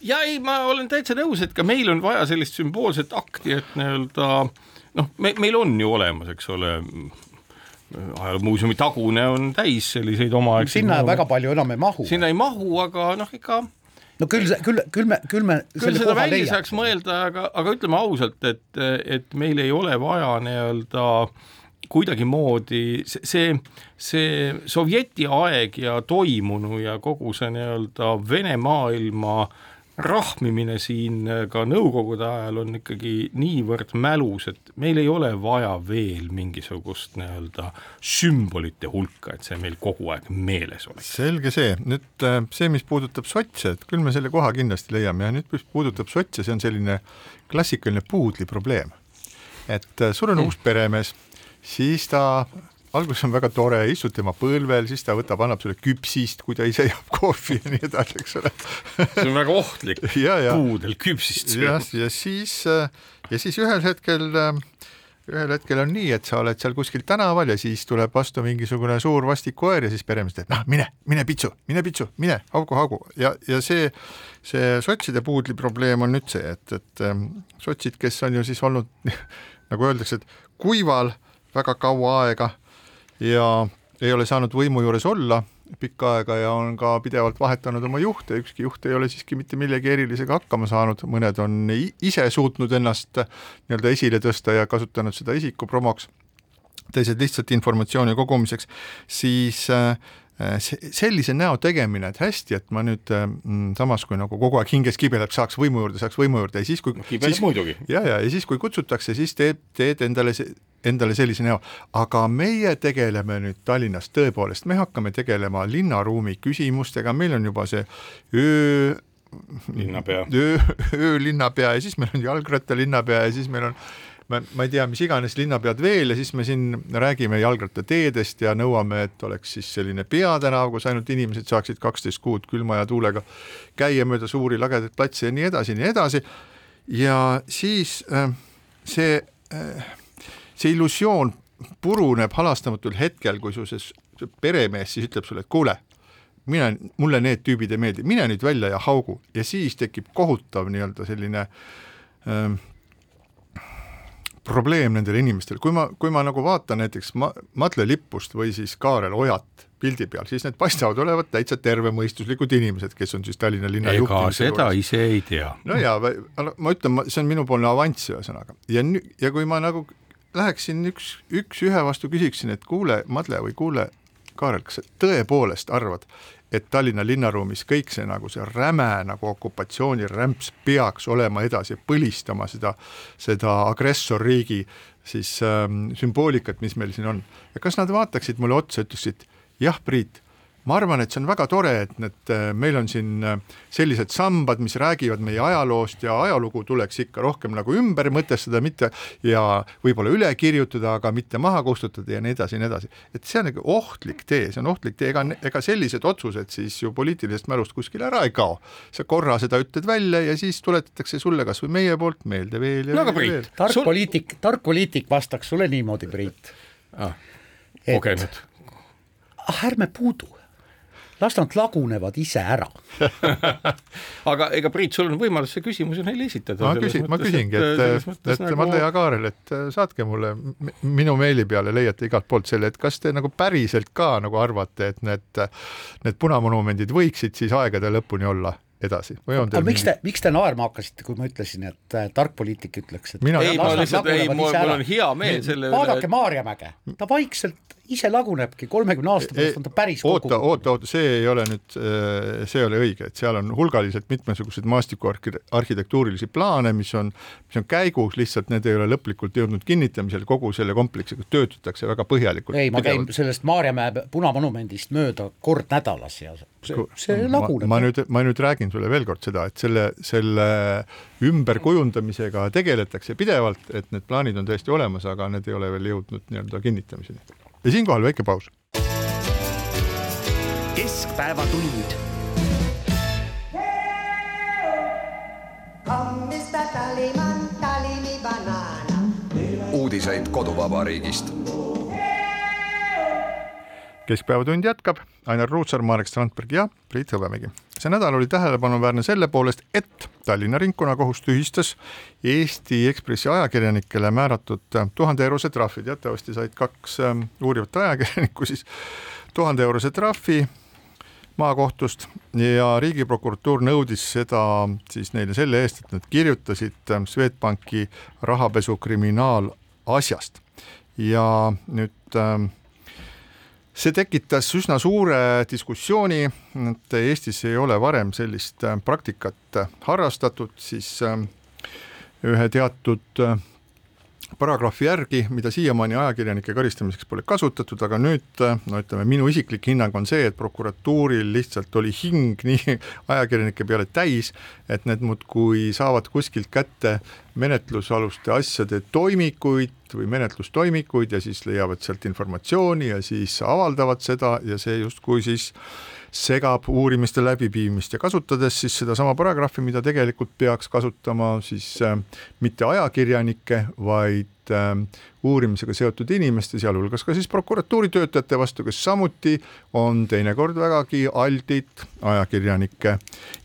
ja ei, ma olen täitsa nõus, et ka meil on vaja sellist sümboolset akti, et nii-öelda noh, me, meil on ju olemas, eks ole, ajaloomuuseumi tagune on täis selliseid omaaegseid sinna väga palju enam ei mahu. sinna ei mahu, aga noh, ikka no küll, küll, küll me, küll me küll seda välja saaks mõelda, aga, aga ütleme ausalt, et, et meil ei ole vaja nii-öelda kuidagimoodi see, see Sovjeti aeg ja toimunu ja kogu see nii-öelda Vene maailma äh, rahmimine siin ka nõukogude ajal on ikkagi niivõrd mälus, et meil ei ole vaja veel mingisugust nii-öelda sümbolite hulka, et see meil kogu aeg meeles oleks. selge see, nüüd äh, see, mis puudutab sotse, et küll me selle koha kindlasti leiame ja nüüd, mis puudutab sotse, see on selline klassikaline puudli probleem. et äh, sul on mm. uus peremees, siis ta alguses on väga tore, istud tema põlvel, siis ta võtab, annab sulle küpsist, kui ta ise joob kohvi ja nii edasi, eks ole. see on väga ohtlik puudel küpsist. jah, ja siis, ja siis ühel hetkel, ühel hetkel on nii, et sa oled seal kuskil tänaval ja siis tuleb vastu mingisugune suur vastik koer ja siis peremees ütleb, noh, mine, mine pitsu, mine pitsu, mine, haugu, haugu ja, ja see, see sotside puudli probleem on nüüd see, et, et sotsid, kes on ju siis olnud nagu öeldakse, et kuival väga kaua aega ja ei ole saanud võimu juures olla pikka aega ja on ka pidevalt vahetanud oma juhte, ükski juht ei ole siiski mitte millegi erilisega hakkama saanud, mõned on ise suutnud ennast nii-öelda esile tõsta ja kasutanud seda isikupromoks, teised lihtsalt informatsiooni kogumiseks, siis äh, sellise näo tegemine, et hästi, et ma nüüd mm, samas kui nagu kogu aeg hinges kibeleb, saaks võimu juurde, saaks võimu juurde ja siis kui kibeleb muidugi. ja, ja, ja siis, kui kutsutakse, siis teed, teed endale endale sellise näo, aga meie tegeleme nüüd Tallinnas tõepoolest, me hakkame tegelema linnaruumi küsimustega, meil on juba see öö linnapea, öö, öölinnapea ja siis meil on jalgrattalinnapea ja siis meil on ma, ma ei tea, mis iganes linnapead veel ja siis me siin räägime jalgrattateedest ja nõuame, et oleks siis selline peatänav, kus ainult inimesed saaksid kaksteist kuud külma ja tuulega käia mööda suuri lagedaid platse ja nii edasi, nii edasi. ja siis äh, see äh, see illusioon puruneb halastamatul hetkel, kui su see peremees siis ütleb sulle, et kuule, mine, mulle need tüübid ei meeldi, mine nüüd välja ja haugu ja siis tekib kohutav nii-öelda selline ähm, probleem nendel inimestel, kui ma, kui ma nagu vaatan näiteks ma-, Madle Lippust või siis Kaarel Ojat pildi peal, siis need paistavad olevat täitsa tervemõistuslikud inimesed, kes on siis Tallinna linna ega seda juures. ise ei tea. no jaa, ma ütlen, see on minupoolne avanss ühesõnaga ja nüüd, ja kui ma nagu läheksin üks, üks ühe vastu küsiksin, et kuule, Madle või kuule, Kaarel, kas sa tõepoolest arvad, et Tallinna linnaruumis kõik see nagu see räme nagu okupatsioonirämps peaks olema edasi, põlistama seda, seda agressorriigi siis ähm, sümboolikat, mis meil siin on. ja kas nad vaataksid mulle otsa, ütleksid jah, Priit ma arvan, et see on väga tore, et need, meil on siin äh, sellised sambad, mis räägivad meie ajaloost ja ajalugu tuleks ikka rohkem nagu ümber mõtestada, mitte ja võib-olla üle kirjutada, aga mitte maha kustutada ja nii edasi ja nii edasi. et see on nagu ohtlik tee, see on ohtlik tee, ega, ega sellised otsused siis ju poliitilisest mälust kuskile ära ei kao. sa korra seda ütled välja ja siis tuletatakse sulle kas või meie poolt meelde veel ja no, veel, veel. tark Sul... poliitik, tark poliitik vastaks sulle niimoodi, Priit ah,. kogenud. ah, ärme puudu las nad lagunevad ise ära aga ega Priit, sul on võimalus see küsimus ju neile esitada. ma küsin, ma küsingi, et, et, et nagu... Madle ja Kaarel, et äh, saatke mulle minu meili peale, leiate igalt poolt selle, et kas te nagu päriselt ka nagu arvate, et need, need punamonumendid võiksid siis aegade lõpuni olla edasi või on teil miks te, miks te naerma hakkasite, kui ma ütlesin, et äh, tark poliitik ütleks, et mina ei, ma lihtsalt, ei, mul on hea meel selle üle. vaadake Maarjamäge, ta vaikselt ise lagunebki, kolmekümne aasta pärast on ta päris oota, oota, oota, see ei ole nüüd, äh, see ei ole õige, et seal on hulgaliselt mitmesuguseid maastikuarhitektuurilisi plaane, mis on, mis on käigus, lihtsalt need ei ole lõplikult jõudnud kinnitamisele, kogu selle kompleksiga töötatakse väga põhjalikult. ei, ma käin sellest Maarjamäe punamonumendist mööda kord nädalas ja see, see laguneb. ma nüüd, ma nüüd räägin sulle veel kord seda, et selle, selle ümberkujundamisega tegeletakse pidevalt, et need plaanid on täiesti olemas, aga need ei ole veel jõudnud nii-öelda kinnitamiseni ja siinkohal väike paus. keskpäevatund. uudiseid koduvabariigist keskpäevatund jätkab, Ainar Ruussaar, Marek Strandberg ja Priit Hõbemägi. see nädal oli tähelepanuväärne selle poolest, et Tallinna ringkonnakohus tühistas Eesti Ekspressi ajakirjanikele määratud tuhande eurose trahvi, teatavasti said kaks ähm, uurivat ajakirjanikku siis tuhande eurose trahvi maakohtust ja Riigiprokuratuur nõudis seda siis neile selle eest, et nad kirjutasid ähm, Swedbanki rahapesu kriminaalasjast ja nüüd äh, see tekitas üsna suure diskussiooni, et Eestis ei ole varem sellist äh, praktikat äh, harrastatud, siis äh, ühe teatud paragrahvi järgi, mida siiamaani ajakirjanike karistamiseks pole kasutatud, aga nüüd no ütleme, minu isiklik hinnang on see, et prokuratuuril lihtsalt oli hing nii ajakirjanike peale täis, et need muudkui saavad kuskilt kätte menetlusaluste asjade toimikuid või menetlustoimikuid ja siis leiavad sealt informatsiooni ja siis avaldavad seda ja see justkui siis segab uurimiste läbiviimist ja kasutades siis sedasama paragrahvi, mida tegelikult peaks kasutama siis äh, mitte ajakirjanike, vaid äh, uurimisega seotud inimeste, sealhulgas ka siis prokuratuuri töötajate vastu, kes samuti on teinekord vägagi aldid ajakirjanikke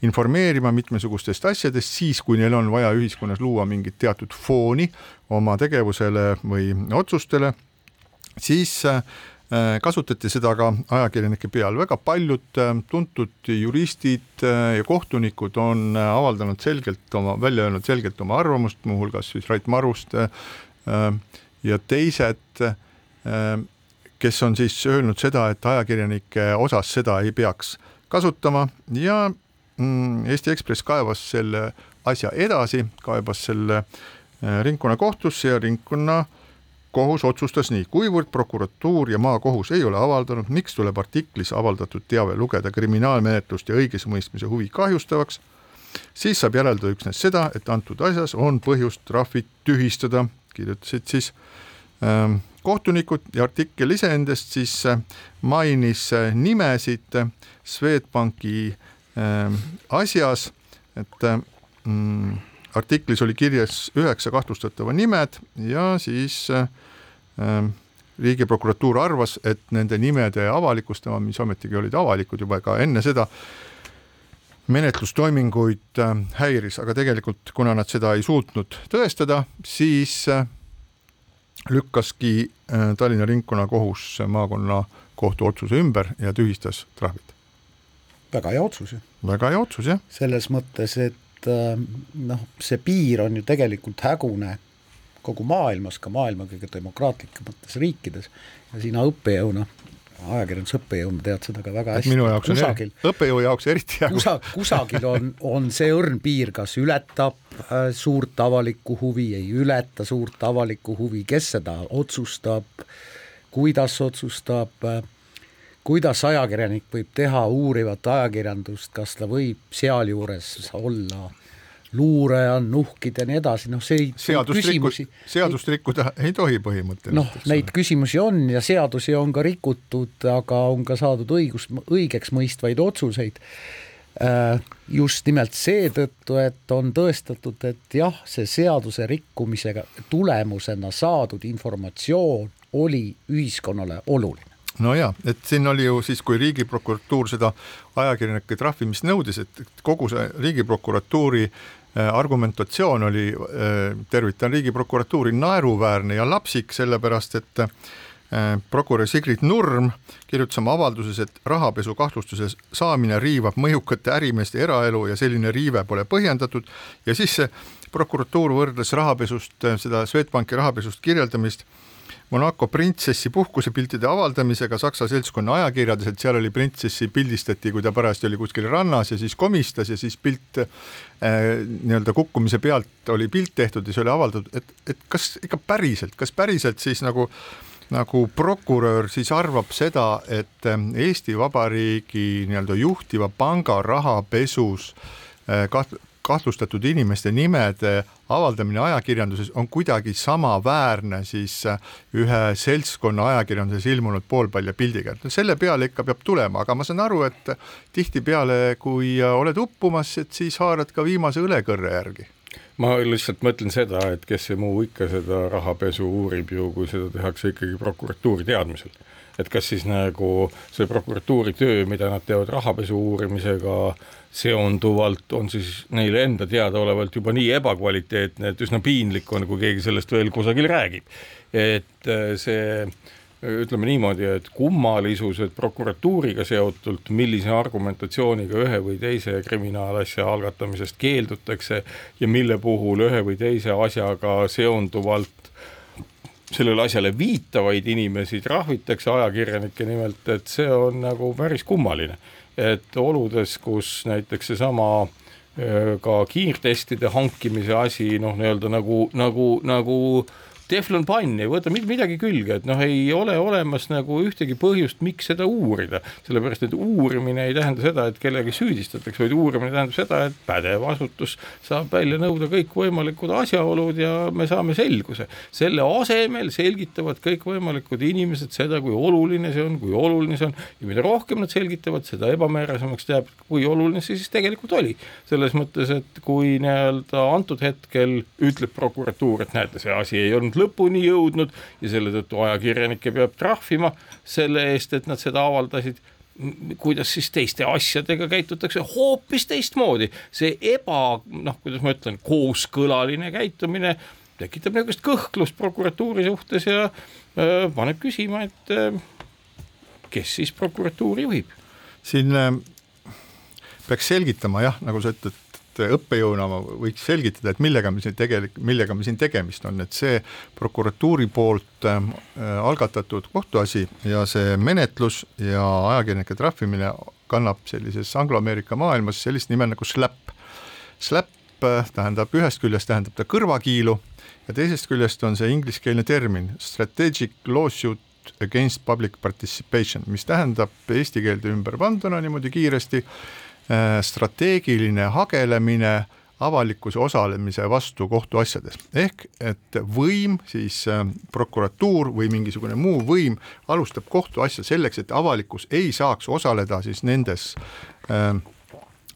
informeerima mitmesugustest asjadest, siis kui neil on vaja ühiskonnas luua mingit teatud fooni oma tegevusele või otsustele, siis Äh, kasutati seda ka ajakirjanike peal, väga paljud äh, tuntud juristid äh, ja kohtunikud on avaldanud selgelt oma, välja öelnud selgelt oma arvamust, muuhulgas siis Rait Maruste ja teised, kes on siis öelnud seda, et ajakirjanike osas seda ei peaks kasutama ja mm, Eesti Ekspress kaevas selle asja edasi, kaebas selle ringkonnakohtusse ja ringkonna äh, kohus otsustas nii, kuivõrd prokuratuur ja maakohus ei ole avaldanud, miks tuleb artiklis avaldatud teave lugeda kriminaalmenetlust ja õigesemõistmise huvi kahjustavaks, siis saab järeldada üksnes seda, et antud asjas on põhjust trahvid tühistada, kirjutasid siis ähm, kohtunikud ja artikkel iseendast siis äh, mainis äh, nimesid äh, Swedbanki äh, asjas, et mm, artiklis oli kirjas üheksa kahtlustatava nimed ja siis äh, ähm, riigiprokuratuur arvas, et nende nimede avalikustamine, mis ometigi olid avalikud juba ka enne seda, menetlustoiminguid äh, häiris, aga tegelikult kuna nad seda ei suutnud tõestada, siis äh, lükkaski Tallinna ringkonnakohus maakonnakohtu otsuse ümber ja tühistas trahvid. väga hea otsus ju. väga hea otsus jah. selles mõttes, et noh, see piir on ju tegelikult hägune kogu maailmas, ka maailma kõige demokraatlikumates riikides ja sina õppejõuna ajakirjandusõppejõuna tead seda ka väga hästi. minu jaoks on kusagil, õppejõu jaoks eriti hea, kusa-, kusagil on, on see õrn piir, kas ületab äh, suurt avalikku huvi, ei ületa suurt avalikku huvi, kes seda otsustab, kuidas otsustab äh, kuidas ajakirjanik võib teha uurivat ajakirjandust, kas ta võib sealjuures olla luuraja, nuhkida ja nii edasi, noh, see seadust küsimusi rikkuda, seadust rikkuda ei tohi põhimõtteliselt. noh, neid küsimusi on ja seadusi on ka rikutud, aga on ka saadud õigus, õigeks mõistvaid otsuseid. just nimelt seetõttu, et on tõestatud, et jah, see seaduse rikkumisega tulemusena saadud informatsioon oli ühiskonnale oluline. no ja, et siin oli ju siis, kui Riigiprokuratuur seda ajakirjanike trahvimist nõudis, et kogu see Riigiprokuratuuri äh, argumentatsioon oli, tervitan Riigiprokuratuuri, naeruväärne ja lapsik, sellepärast et äh, prokurör Sigrid Nurm kirjutas oma avalduses, et rahapesu kahtlustuse saamine riivab mõjukate ärimeeste eraelu ja selline riive pole põhjendatud. Ja siis see prokuratuur võrdles rahapesust, seda Swedbanki rahapesust kirjeldamist Monaco printsessi puhkusepiltide avaldamisega Saksa seltskonna ajakirjades, et seal oli printsessi pildistati, kui ta parajasti oli kuskil rannas ja siis komistas ja siis pilt äh, nii-öelda kukkumise pealt oli pilt tehtud ja see oli avaldatud, et, et kas ikka päriselt, kas päriselt siis nagu nagu prokurör siis arvab seda, et äh, Eesti Vabariigi nii-öelda juhtiva panga rahapesus äh, kaht-, kahtlustatud inimeste nimede avaldamine ajakirjanduses on kuidagi samaväärne siis äh, ühe seltskonna ajakirjanduses ilmunud poolpalja pildiga, et no selle peale ikka peab tulema, aga ma saan aru, et tihtipeale, kui äh, oled uppumas, et siis haarad ka viimase õlekõrre järgi. ma lihtsalt mõtlen seda, et kes see muu ikka seda rahapesu uurib ju, kui seda tehakse ikkagi prokuratuuri teadmisel. Et kas siis nagu see prokuratuuri töö, mida nad teevad rahapesu uurimisega seonduvalt, on siis neile enda teadaolevalt juba nii ebakvaliteetne, et üsna piinlik on, kui keegi sellest veel kusagil räägib. et äh, see ütleme niimoodi, et kummalisused prokuratuuriga seotult, millise argumentatsiooniga ühe või teise kriminaalasja algatamisest keeldutakse ja mille puhul ühe või teise asjaga seonduvalt sellele asjale viitavaid inimesi trahvitakse ajakirjanike nimelt, et see on nagu päris kummaline. et oludes, kus näiteks seesama öö, ka kiirtestide hankimise asi noh, nii-öelda nagu, nagu, nagu teflon pann ei võta midagi külge, et noh, ei ole olemas nagu ühtegi põhjust, miks seda uurida, sellepärast et uurimine ei tähenda seda, et kellegi süüdistatakse, vaid uurimine tähendab seda, et pädev asutus saab välja nõuda kõikvõimalikud asjaolud ja me saame selguse. selle asemel selgitavad kõikvõimalikud inimesed seda, kui oluline see on, kui oluline see on ja mida rohkem nad selgitavad, seda ebamäärasemaks jääb, kui oluline see siis tegelikult oli. selles mõttes, et kui nii-öelda antud hetkel ütleb prokuratuur, et näete, see asi ei olnud lõpuni jõudnud ja selle tõttu ajakirjanikke peab trahvima selle eest, et nad seda avaldasid. Kuidas siis teiste asjadega käitutakse? Hoopis teistmoodi, see eba, noh, kuidas ma ütlen, kooskõlaline käitumine tekitab niisugust kõhklust prokuratuuri suhtes ja öö, paneb küsima, et öö, kes siis prokuratuuri juhib. Siin äh, peaks selgitama jah, nagu sa ütled, et õppejõuna ma võiks selgitada, et millega me siin tegelik, millega me siin tegemist on, et see prokuratuuri poolt äh, algatatud kohtuasi ja see menetlus ja ajakirjanike trahvimine kannab sellises angloameerika maailmas sellist nime nagu SLAP. SLAP äh, tähendab ühest küljest tähendab ta kõrvakiilu ja teisest küljest on see ingliskeelne termin strategic lawsuit against public participation, mis tähendab eesti keelde ümber panduna niimoodi kiiresti äh, strateegiline hagelemine avalikkuse osalemise vastu kohtuasjades. Ehk et võim siis äh, prokuratuur või mingisugune muu võim alustab kohtuasja selleks, et avalikkus ei saaks osaleda siis nendes äh,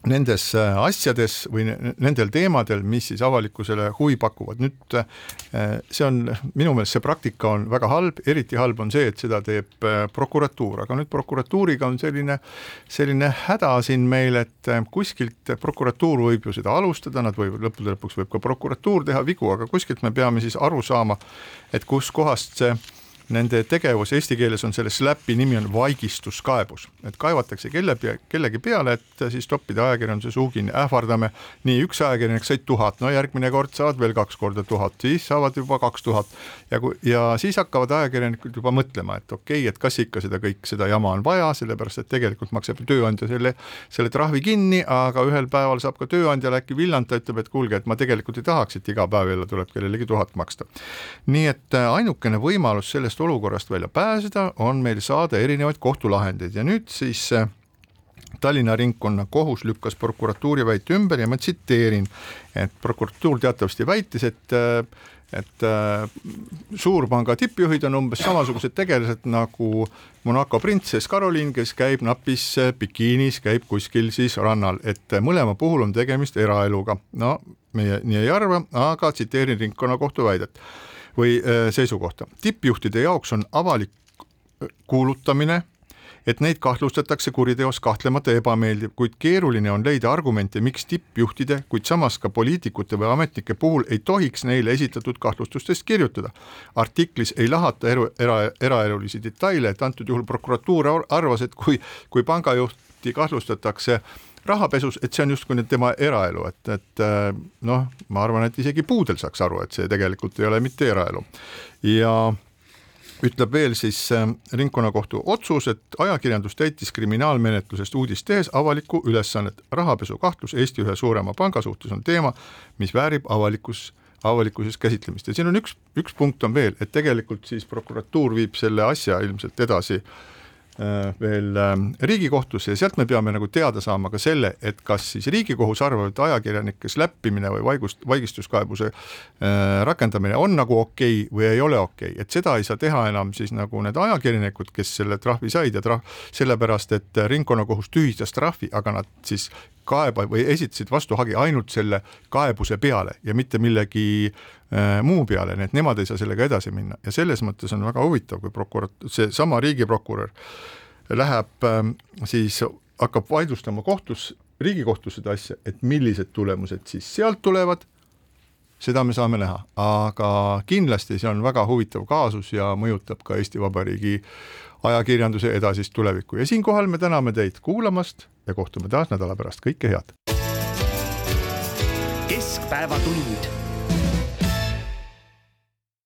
nendes äh, asjades või ne- nendel teemadel, mis siis avalikkusele huvi pakuvad. nüüd äh, see on minu meelest see praktika on väga halb, eriti halb on see, et seda teeb äh, prokuratuur, aga nüüd prokuratuuriga on selline, selline häda siin meil, et kuskilt prokuratuur võib ju seda alustada, nad võivad lõppude lõpuks võib ka prokuratuur teha vigu, aga kuskilt me peame siis aru saama, et kuskohast see nende tegevus eesti keeles on selle SLAPi nimi on vaigistuskaebus, et kaevatakse kelle kellegi peale, et siis toppida ajakirjanduse suu kinni, ähvardame. nii üks ajakirjanik sai tuhat, no järgmine kord saavad veel kaks korda tuhat, siis saavad juba kaks tuhat ja kui ja siis hakkavad ajakirjanikud juba mõtlema, et okei okay,, et kas ikka seda kõik, seda jama on vaja, sellepärast et tegelikult maksab tööandja selle, selle trahvi kinni, aga ühel päeval saab ka tööandjale äkki villand, ta ütleb, et kuulge, et ma tegelikult ei tahaks, et iga päev jälle tuleb kellelegi tuhat maksta. nii et ainukene võimalus sellest olukorrast välja pääseda on meil saada erinevaid kohtulahendeid. Ja nüüd siis äh, Tallinna ringkonnakohus lükkas prokuratuuri väite ümber ja ma tsiteerin, et prokuratuur teatavasti väitis, et et äh, suurpanga tippjuhid on umbes samasugused tegelased nagu Monaco printsess Caroline, kes käib napis bikiinis, käib kuskil siis rannal, et mõlema puhul on tegemist eraeluga. no meie nii ei arva, aga tsiteerin ringkonnakohtu väidet või seisukohta. tippjuhtide jaoks on avalik kuulutamine et neid kahtlustatakse kuriteos kahtlemata ebameeldiv, kuid keeruline on leida argumente, miks tippjuhtide, kuid samas ka poliitikute või ametnike puhul ei tohiks neile esitatud kahtlustustest kirjutada. artiklis ei lahata eru, era, eraelulisi detaile, et antud juhul prokuratuur arvas, et kui, kui pangajuhti kahtlustatakse rahapesus, et see on justkui nüüd tema eraelu, et, et noh, ma arvan, et isegi puudel saaks aru, et see tegelikult ei ole mitte eraelu ja ütleb veel siis äh, ringkonnakohtu otsus, et ajakirjandus täitis kriminaalmenetlusest uudist tehes avalikku ülesannet. rahapesu kahtlus Eesti ühe suurema panga suhtes on teema, mis väärib avalikus avalikkuses käsitlemist ja siin on üks, üks punkt on veel, et tegelikult siis prokuratuur viib selle asja ilmselt edasi Äh, veel ähm, Riigikohtusse ja sealt me peame nagu teada saama ka selle, et kas siis Riigikohus arvab, et ajakirjanike släppimine või vaigust, vaigistuskaebuse äh, rakendamine on nagu okei okay või ei ole okei okay., et seda ei saa teha enam siis nagu need ajakirjanikud, kes selle trahvi said ja trahv, sellepärast et ringkonnakohus tühistas trahvi, aga nad siis kaeba või esitasid vastuhagi ainult selle kaebuse peale ja mitte millegi äh, muu peale, nii et nemad ei saa sellega edasi minna. Ja selles mõttes on väga huvitav, kui prokurat-, seesama riigiprokurör läheb äh, siis, hakkab vaidlustama kohtus, riigikohtus seda asja, et millised tulemused siis sealt tulevad, seda me saame näha, aga kindlasti see on väga huvitav kaasus ja mõjutab ka Eesti Vabariigi ajakirjanduse edasist tulevikku. Ja siinkohal me täname teid kuulamast ja kohtume taas nädala pärast, kõike head! keskpäevatund